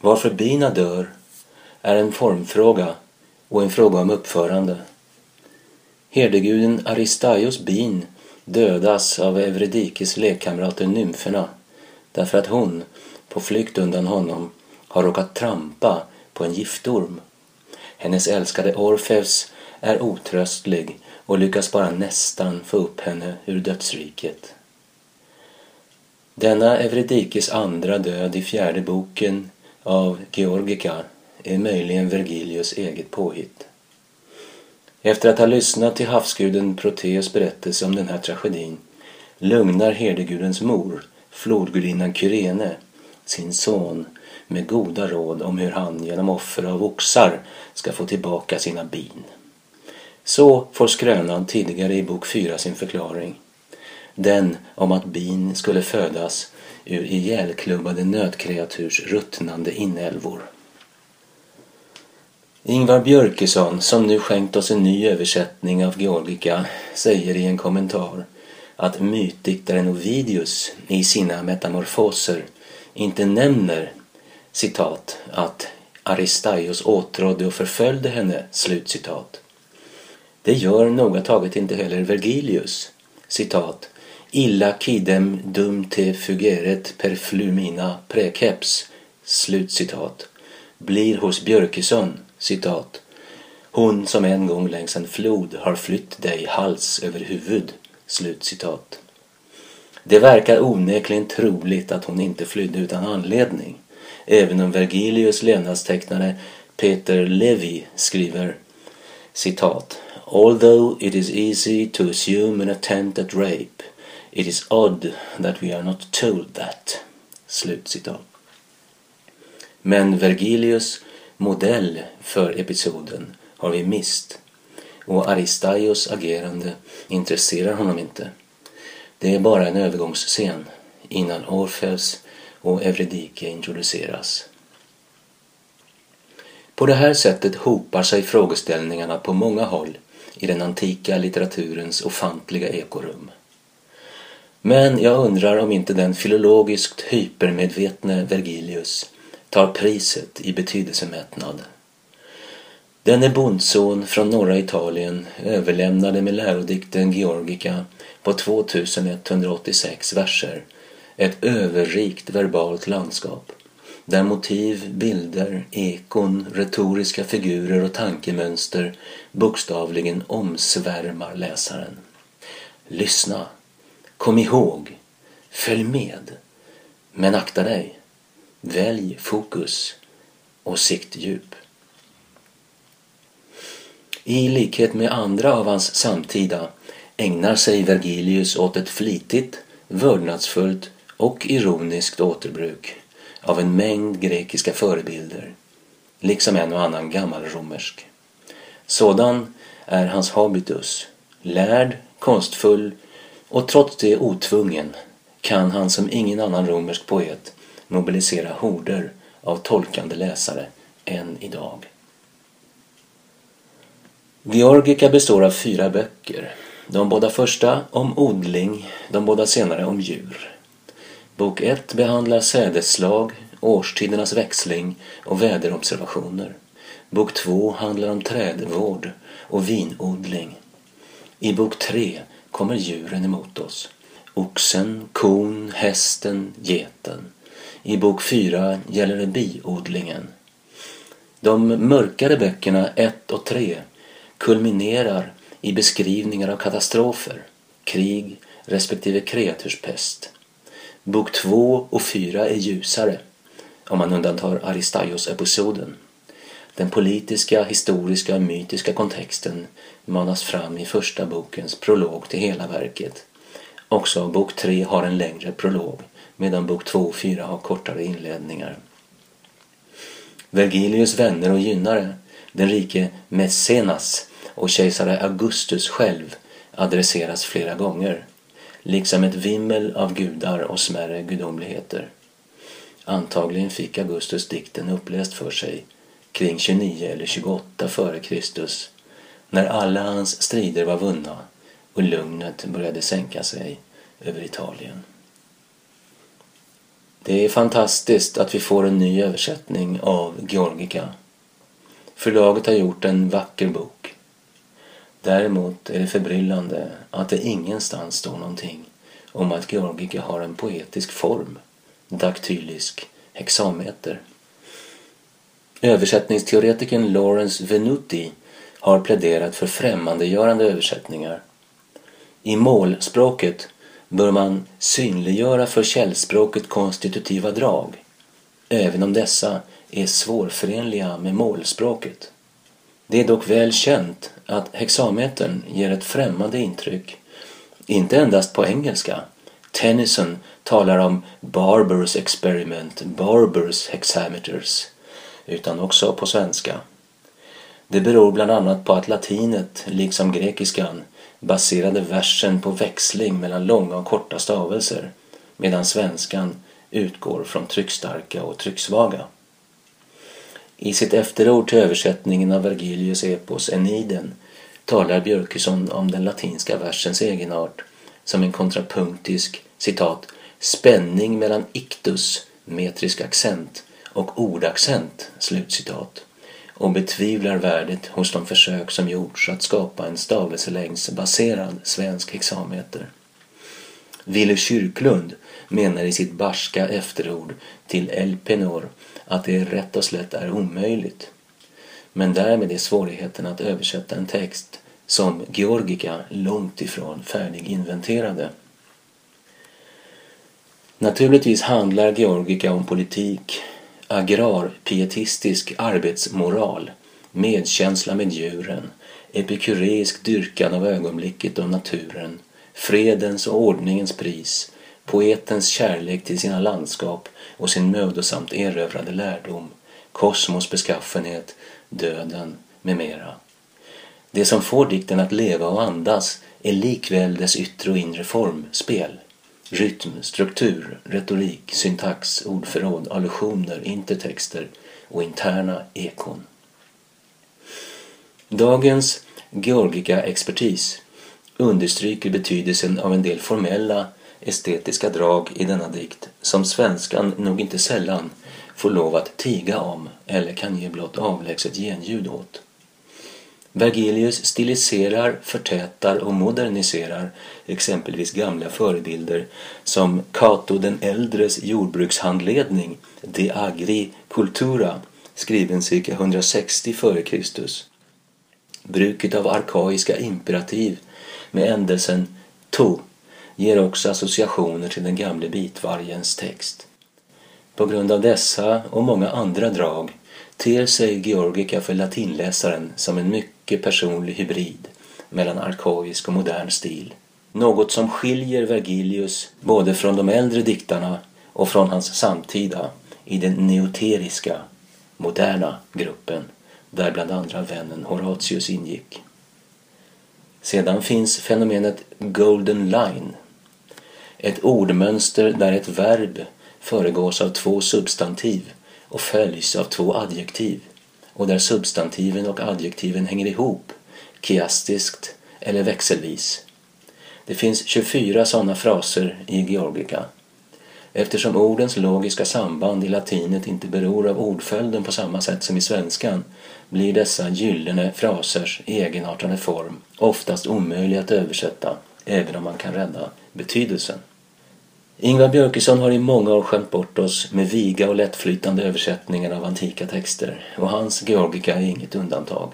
Varför bina dör är en formfråga och en fråga om uppförande. Herdeguden Aristaios bin dödas av Evredikes lekkamrater nymferna därför att hon, på flykt undan honom, har råkat trampa på en giftorm. Hennes älskade Orfeus är otröstlig och lyckas bara nästan få upp henne ur dödsriket. Denna Evredikes andra död i fjärde boken av Georgica är möjligen Vergilius eget påhitt. Efter att ha lyssnat till havsguden Proteus berättelse om den här tragedin lugnar herdegudens mor, flodgudinnan Kyrene, sin son med goda råd om hur han genom offer av oxar ska få tillbaka sina bin. Så får skrönan tidigare i bok 4 sin förklaring. Den om att bin skulle födas ur ihjälklubbade nötkreaturs ruttnande inälvor. Ingvar Björkesson, som nu skänkt oss en ny översättning av Georgica, säger i en kommentar att mytdiktaren Ovidius i sina metamorfoser inte nämner citat att Aristaios åtrådde och förföljde henne, slutcitat. Det gör noga taget inte heller Vergilius, citat illa kidem dum te fugeret per flumina prekeps, slutcitat, blir hos Björkesson citat, hon som en gång längs en flod har flytt dig hals över huvud, slut citat. Det verkar onekligen troligt att hon inte flydde utan anledning, även om Vergilius levnadstecknare Peter Levi skriver citat Although it is easy to assume an attempt at rape, it is odd that we are not told that. Slut citat. Men Vergilius modell för episoden har vi mist och Aristaios agerande intresserar honom inte. Det är bara en övergångsscen innan Orfeus och Evridike introduceras. På det här sättet hopar sig frågeställningarna på många håll i den antika litteraturens ofantliga ekorum. Men jag undrar om inte den filologiskt hypermedvetne Vergilius tar priset i betydelsemättnad. Denne bondson från norra Italien överlämnade med lärodikten Georgica på 2186 verser ett överrikt verbalt landskap där motiv, bilder, ekon, retoriska figurer och tankemönster bokstavligen omsvärmar läsaren. Lyssna, kom ihåg, följ med, men akta dig. Välj fokus och siktdjup. I likhet med andra av hans samtida ägnar sig Vergilius åt ett flitigt, vördnadsfullt och ironiskt återbruk av en mängd grekiska förebilder, liksom en och annan gammalromersk. Sådan är hans habitus, lärd, konstfull och trots det otvungen kan han som ingen annan romersk poet mobilisera horder av tolkande läsare än idag. Georgica består av fyra böcker. De båda första om odling, de båda senare om djur. Bok 1 behandlar sädesslag, årstidernas växling och väderobservationer. Bok 2 handlar om trädvård och vinodling. I bok 3 kommer djuren emot oss. Oxen, kon, hästen, geten. I bok 4 gäller det biodlingen. De mörkare böckerna 1 och 3 kulminerar i beskrivningar av katastrofer, krig respektive kreaturspest. Bok 2 och 4 är ljusare, om man undantar Aristaios-episoden. Den politiska, historiska och mytiska kontexten manas fram i första bokens prolog till hela verket. Också bok 3 har en längre prolog medan bok 2 och 4 har kortare inledningar. Vergilius vänner och gynnare, den rike Messenas och kejsare Augustus själv adresseras flera gånger, liksom ett vimmel av gudar och smärre gudomligheter. Antagligen fick Augustus dikten uppläst för sig kring 29 eller 28 före Kristus när alla hans strider var vunna och lugnet började sänka sig över Italien. Det är fantastiskt att vi får en ny översättning av Georgica. Förlaget har gjort en vacker bok. Däremot är det förbryllande att det ingenstans står någonting om att Georgica har en poetisk form, daktylisk hexameter. Översättningsteoretikern Lawrence Venuti har pläderat för främmandegörande översättningar. I målspråket bör man synliggöra för källspråket konstitutiva drag, även om dessa är svårförenliga med målspråket. Det är dock väl känt att hexametern ger ett främmande intryck, inte endast på engelska. Tennyson talar om Barbers experiment, Barbers hexameters, utan också på svenska. Det beror bland annat på att latinet, liksom grekiskan, baserade versen på växling mellan långa och korta stavelser medan svenskan utgår från tryckstarka och trycksvaga. I sitt efterord till översättningen av Vergilius epos Eniden talar Björkesson om den latinska versens egenart som en kontrapunktisk citat spänning mellan ictus, metrisk accent, och ordaccent, slutcitat och betvivlar värdet hos de försök som gjorts att skapa en stavelselängdsbaserad svensk hexameter. Wille Kyrklund menar i sitt barska efterord till Elpenor att det rätt och slätt är omöjligt. Men därmed är svårigheten att översätta en text som Georgica långt ifrån färdiginventerade. Naturligtvis handlar Georgica om politik, agrarpietistisk arbetsmoral, medkänsla med djuren, epikureisk dyrkan av ögonblicket och naturen, fredens och ordningens pris, poetens kärlek till sina landskap och sin mödosamt erövrade lärdom, kosmos beskaffenhet, döden med mera. Det som får dikten att leva och andas är likväl dess yttre och inre formspel. Rytm, struktur, retorik, syntax, ordförråd, allusioner, intertexter och interna ekon. Dagens Georgica-expertis understryker betydelsen av en del formella estetiska drag i denna dikt som svenskan nog inte sällan får lov att tiga om eller kan ge blott avlägset genljud åt. Vergilius stiliserar, förtätar och moderniserar exempelvis gamla förebilder som Cato den äldres jordbrukshandledning De Agri Cultura skriven cirka 160 f.Kr. Bruket av arkaiska imperativ med ändelsen to ger också associationer till den gamle bitvargens text. På grund av dessa och många andra drag ter sig Georgica för latinläsaren som en mycket personlig hybrid mellan arkaisk och modern stil. Något som skiljer Vergilius både från de äldre diktarna och från hans samtida i den neoteriska, moderna gruppen där bland andra vännen Horatius ingick. Sedan finns fenomenet Golden Line, ett ordmönster där ett verb föregås av två substantiv och följs av två adjektiv och där substantiven och adjektiven hänger ihop, kiastiskt eller växelvis. Det finns 24 sådana fraser i Georgica. Eftersom ordens logiska samband i latinet inte beror av ordföljden på samma sätt som i svenskan blir dessa gyllene frasers egenartade form oftast omöjliga att översätta även om man kan rädda betydelsen. Ingvar Björkesson har i många år skämt bort oss med viga och lättflytande översättningar av antika texter och hans Georgica är inget undantag.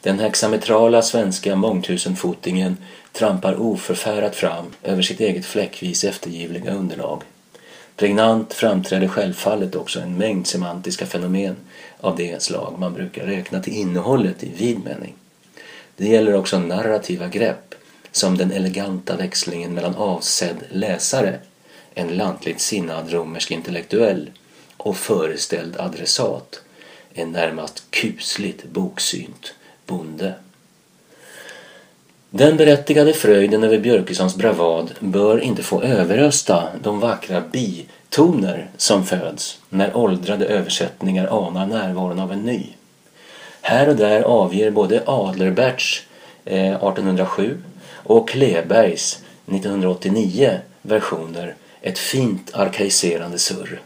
Den hexametrala svenska mångtusenfotingen trampar oförfärat fram över sitt eget fläckvis eftergivliga underlag. Pregnant framträder självfallet också en mängd semantiska fenomen av det slag man brukar räkna till innehållet i vid mening. Det gäller också narrativa grepp som den eleganta växlingen mellan avsedd läsare en lantligt sinnad romersk intellektuell och föreställd adressat, en närmast kusligt boksynt bonde. Den berättigade fröjden över Björkessons bravad bör inte få överrösta de vackra bitoner som föds när åldrade översättningar anar närvaron av en ny. Här och där avger både Adlerberts eh, 1807 och Klebergs 1989 versioner ett fint arkaiserande surr.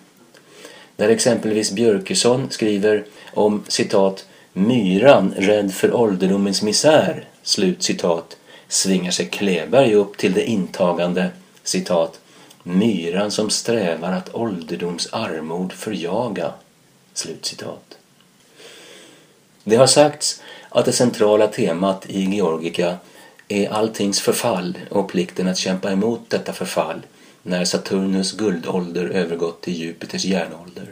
Där exempelvis Björkesson skriver om citat Myran rädd för ålderdomens misär, slut citat, svingar sig Kleberg upp till det intagande citat Myran som strävar att ålderdoms armod förjaga. Slutcitat. Det har sagts att det centrala temat i Georgica är alltings förfall och plikten att kämpa emot detta förfall när Saturnus guldålder övergått till Jupiters järnålder.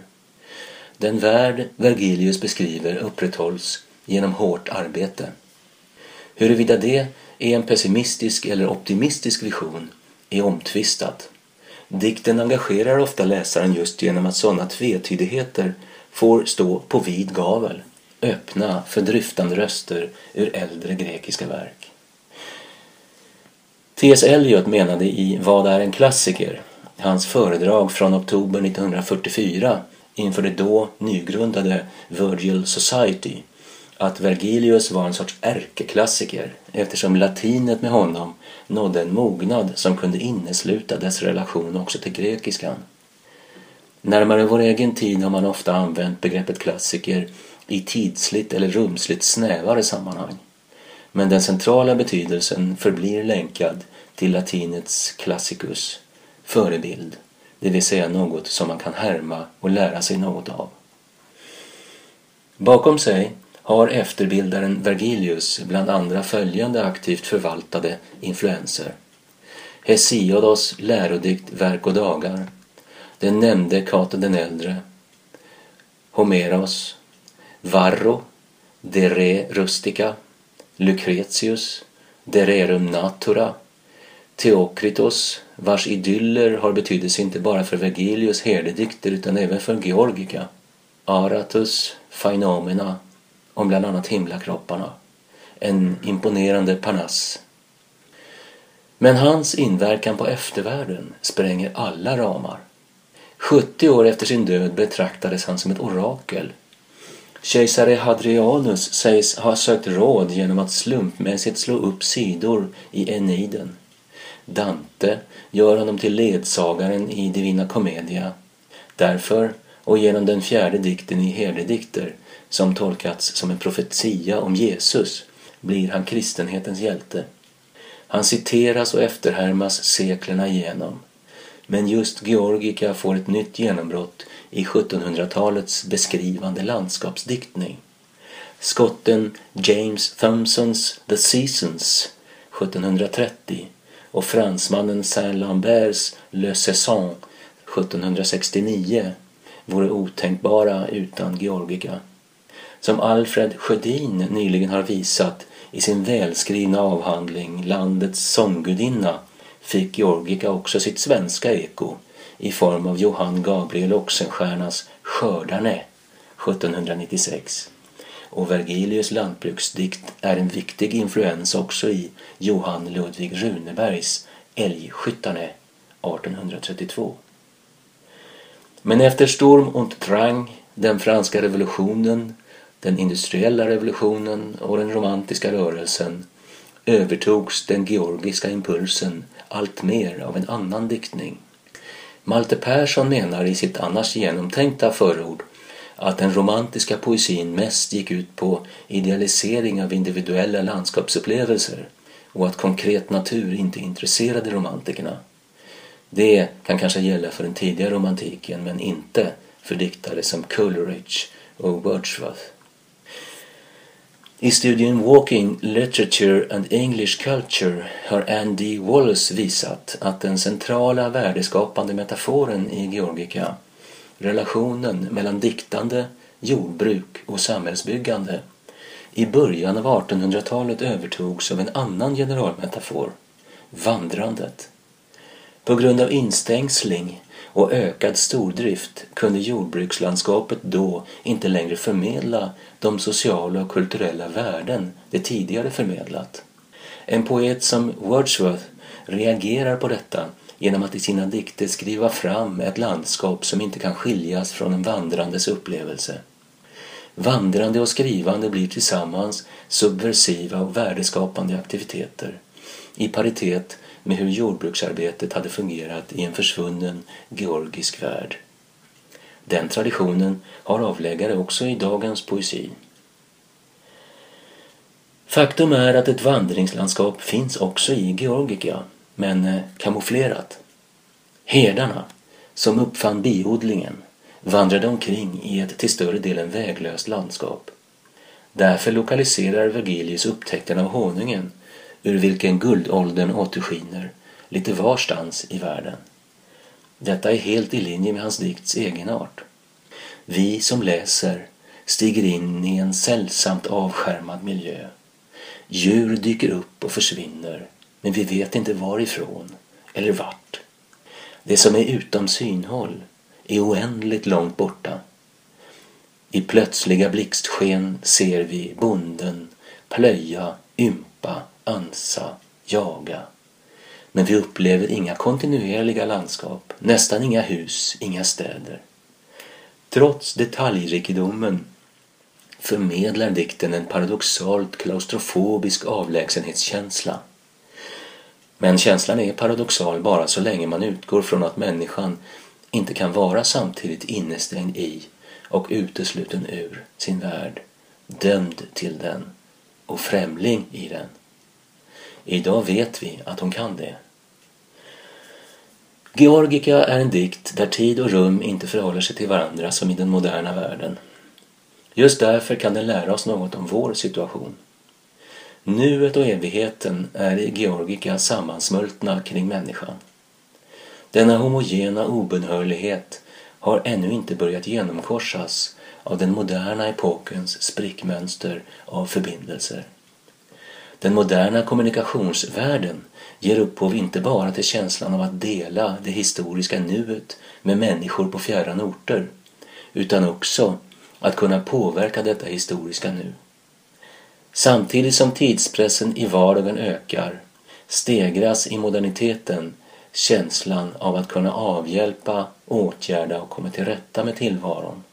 Den värld Vergilius beskriver upprätthålls genom hårt arbete. Huruvida det är en pessimistisk eller optimistisk vision är omtvistat. Dikten engagerar ofta läsaren just genom att sådana tvetydigheter får stå på vid gavel, öppna för dryftande röster ur äldre grekiska verk. T.S. Eliot menade i Vad är en klassiker? Hans föredrag från oktober 1944 inför det då nygrundade Virgil Society att Vergilius var en sorts ärkeklassiker eftersom latinet med honom nådde en mognad som kunde innesluta dess relation också till grekiskan. Närmare vår egen tid har man ofta använt begreppet klassiker i tidsligt eller rumsligt snävare sammanhang. Men den centrala betydelsen förblir länkad till latinets classicus, förebild, det vill säga något som man kan härma och lära sig något av. Bakom sig har efterbildaren Vergilius bland andra följande aktivt förvaltade influenser. Hesiodos lärodikt Verk och dagar, den nämnde Cato den äldre, Homeros, Varro, De Re Rustica, Lucretius, De Rerum Natura, Theokritos, vars idyller har betydelse inte bara för Vergilius herdedikter utan även för Georgica, Aratus, Phenomena, om bland annat himlakropparna. En imponerande parnass. Men hans inverkan på eftervärlden spränger alla ramar. 70 år efter sin död betraktades han som ett orakel. Kejsare Hadrianus sägs ha sökt råd genom att slumpmässigt slå upp sidor i Eniden. Dante gör honom till ledsagaren i Divina Commedia. Därför, och genom den fjärde dikten i Herdedikter, som tolkats som en profetia om Jesus, blir han kristenhetens hjälte. Han citeras och efterhärmas seklerna igenom. Men just Georgica får ett nytt genombrott i 1700-talets beskrivande landskapsdiktning. Skotten James Thompsons The Seasons 1730 och fransmannen Saint-Lamberts Le Saison 1769 vore otänkbara utan Georgica. Som Alfred Sjödin nyligen har visat i sin välskrivna avhandling Landets sånggudinna fick Georgica också sitt svenska eko i form av Johann Gabriel Oxenstiernas Skördarne 1796. Och Vergilius lantbruksdikt är en viktig influens också i Johan Ludvig Runebergs Älgskyttarne 1832. Men efter Sturm und Drang, den franska revolutionen, den industriella revolutionen och den romantiska rörelsen övertogs den georgiska impulsen allt mer av en annan diktning. Malte Persson menar i sitt annars genomtänkta förord att den romantiska poesin mest gick ut på idealisering av individuella landskapsupplevelser och att konkret natur inte intresserade romantikerna. Det kan kanske gälla för den tidiga romantiken men inte för diktare som Coleridge och Wordsworth. I studien Walking Literature and English Culture har Andy Wallace visat att den centrala värdeskapande metaforen i Georgica, relationen mellan diktande, jordbruk och samhällsbyggande, i början av 1800-talet övertogs av en annan generalmetafor, vandrandet. På grund av instängsling och ökad stordrift kunde jordbrukslandskapet då inte längre förmedla de sociala och kulturella värden det tidigare förmedlat. En poet som Wordsworth reagerar på detta genom att i sina dikter skriva fram ett landskap som inte kan skiljas från en vandrandes upplevelse. Vandrande och skrivande blir tillsammans subversiva och värdeskapande aktiviteter. i paritet med hur jordbruksarbetet hade fungerat i en försvunnen georgisk värld. Den traditionen har avläggare också i dagens poesi. Faktum är att ett vandringslandskap finns också i Georgika, men eh, kamouflerat. Herdarna, som uppfann biodlingen, vandrade omkring i ett till större delen väglöst landskap. Därför lokaliserar Vergilius upptäckten av honungen, ur vilken guldåldern återskiner, lite varstans i världen. Detta är helt i linje med hans dikts egenart. Vi som läser stiger in i en sällsamt avskärmad miljö. Djur dyker upp och försvinner, men vi vet inte varifrån eller vart. Det som är utom synhåll är oändligt långt borta. I plötsliga blixtsken ser vi bonden plöja, ympa, ansa, jaga. Men vi upplever inga kontinuerliga landskap, nästan inga hus, inga städer. Trots detaljrikedomen förmedlar dikten en paradoxalt klaustrofobisk avlägsenhetskänsla. Men känslan är paradoxal bara så länge man utgår från att människan inte kan vara samtidigt innestängd i och utesluten ur sin värld, dömd till den och främling i den. Idag vet vi att hon kan det. Georgika är en dikt där tid och rum inte förhåller sig till varandra som i den moderna världen. Just därför kan den lära oss något om vår situation. Nuet och evigheten är i Georgika sammansmultna kring människan. Denna homogena obönhörlighet har ännu inte börjat genomkorsas av den moderna epokens sprickmönster av förbindelser. Den moderna kommunikationsvärlden ger upphov inte bara till känslan av att dela det historiska nuet med människor på fjärran orter, utan också att kunna påverka detta historiska nu. Samtidigt som tidspressen i vardagen ökar stegras i moderniteten känslan av att kunna avhjälpa, åtgärda och komma till rätta med tillvaron.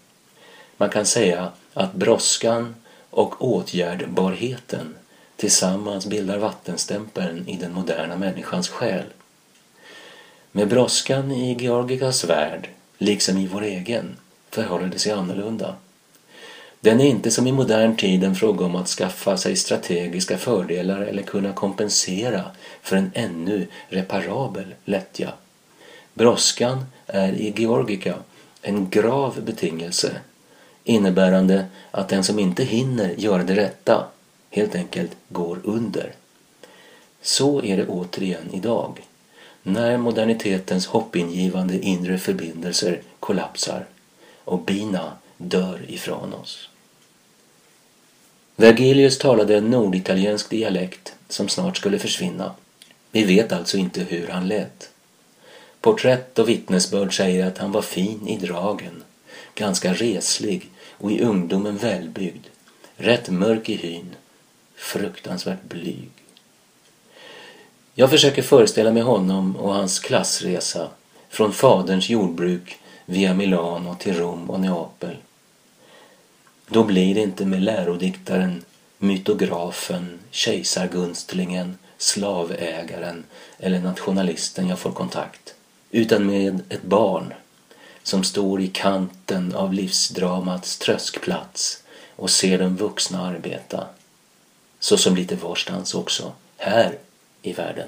Man kan säga att brådskan och åtgärdbarheten tillsammans bildar vattenstämpeln i den moderna människans själ. Med brådskan i Georgikas värld, liksom i vår egen, förhåller det sig annorlunda. Den är inte som i modern tid en fråga om att skaffa sig strategiska fördelar eller kunna kompensera för en ännu reparabel lättja. Brådskan är i Georgika en grav betingelse innebärande att den som inte hinner göra det rätta helt enkelt går under. Så är det återigen idag, när modernitetens hoppingivande inre förbindelser kollapsar och bina dör ifrån oss. Vergilius talade en norditaliensk dialekt som snart skulle försvinna. Vi vet alltså inte hur han lät. Porträtt och vittnesbörd säger att han var fin i dragen, ganska reslig och i ungdomen välbyggd, rätt mörk i hyn, fruktansvärt blyg. Jag försöker föreställa mig honom och hans klassresa från faderns jordbruk via Milano till Rom och Neapel då blir det inte med lärodiktaren, mytografen, kejsargunstlingen, slavägaren eller nationalisten jag får kontakt, utan med ett barn som står i kanten av livsdramats tröskplats och ser den vuxna arbeta, så som lite varstans också här i världen.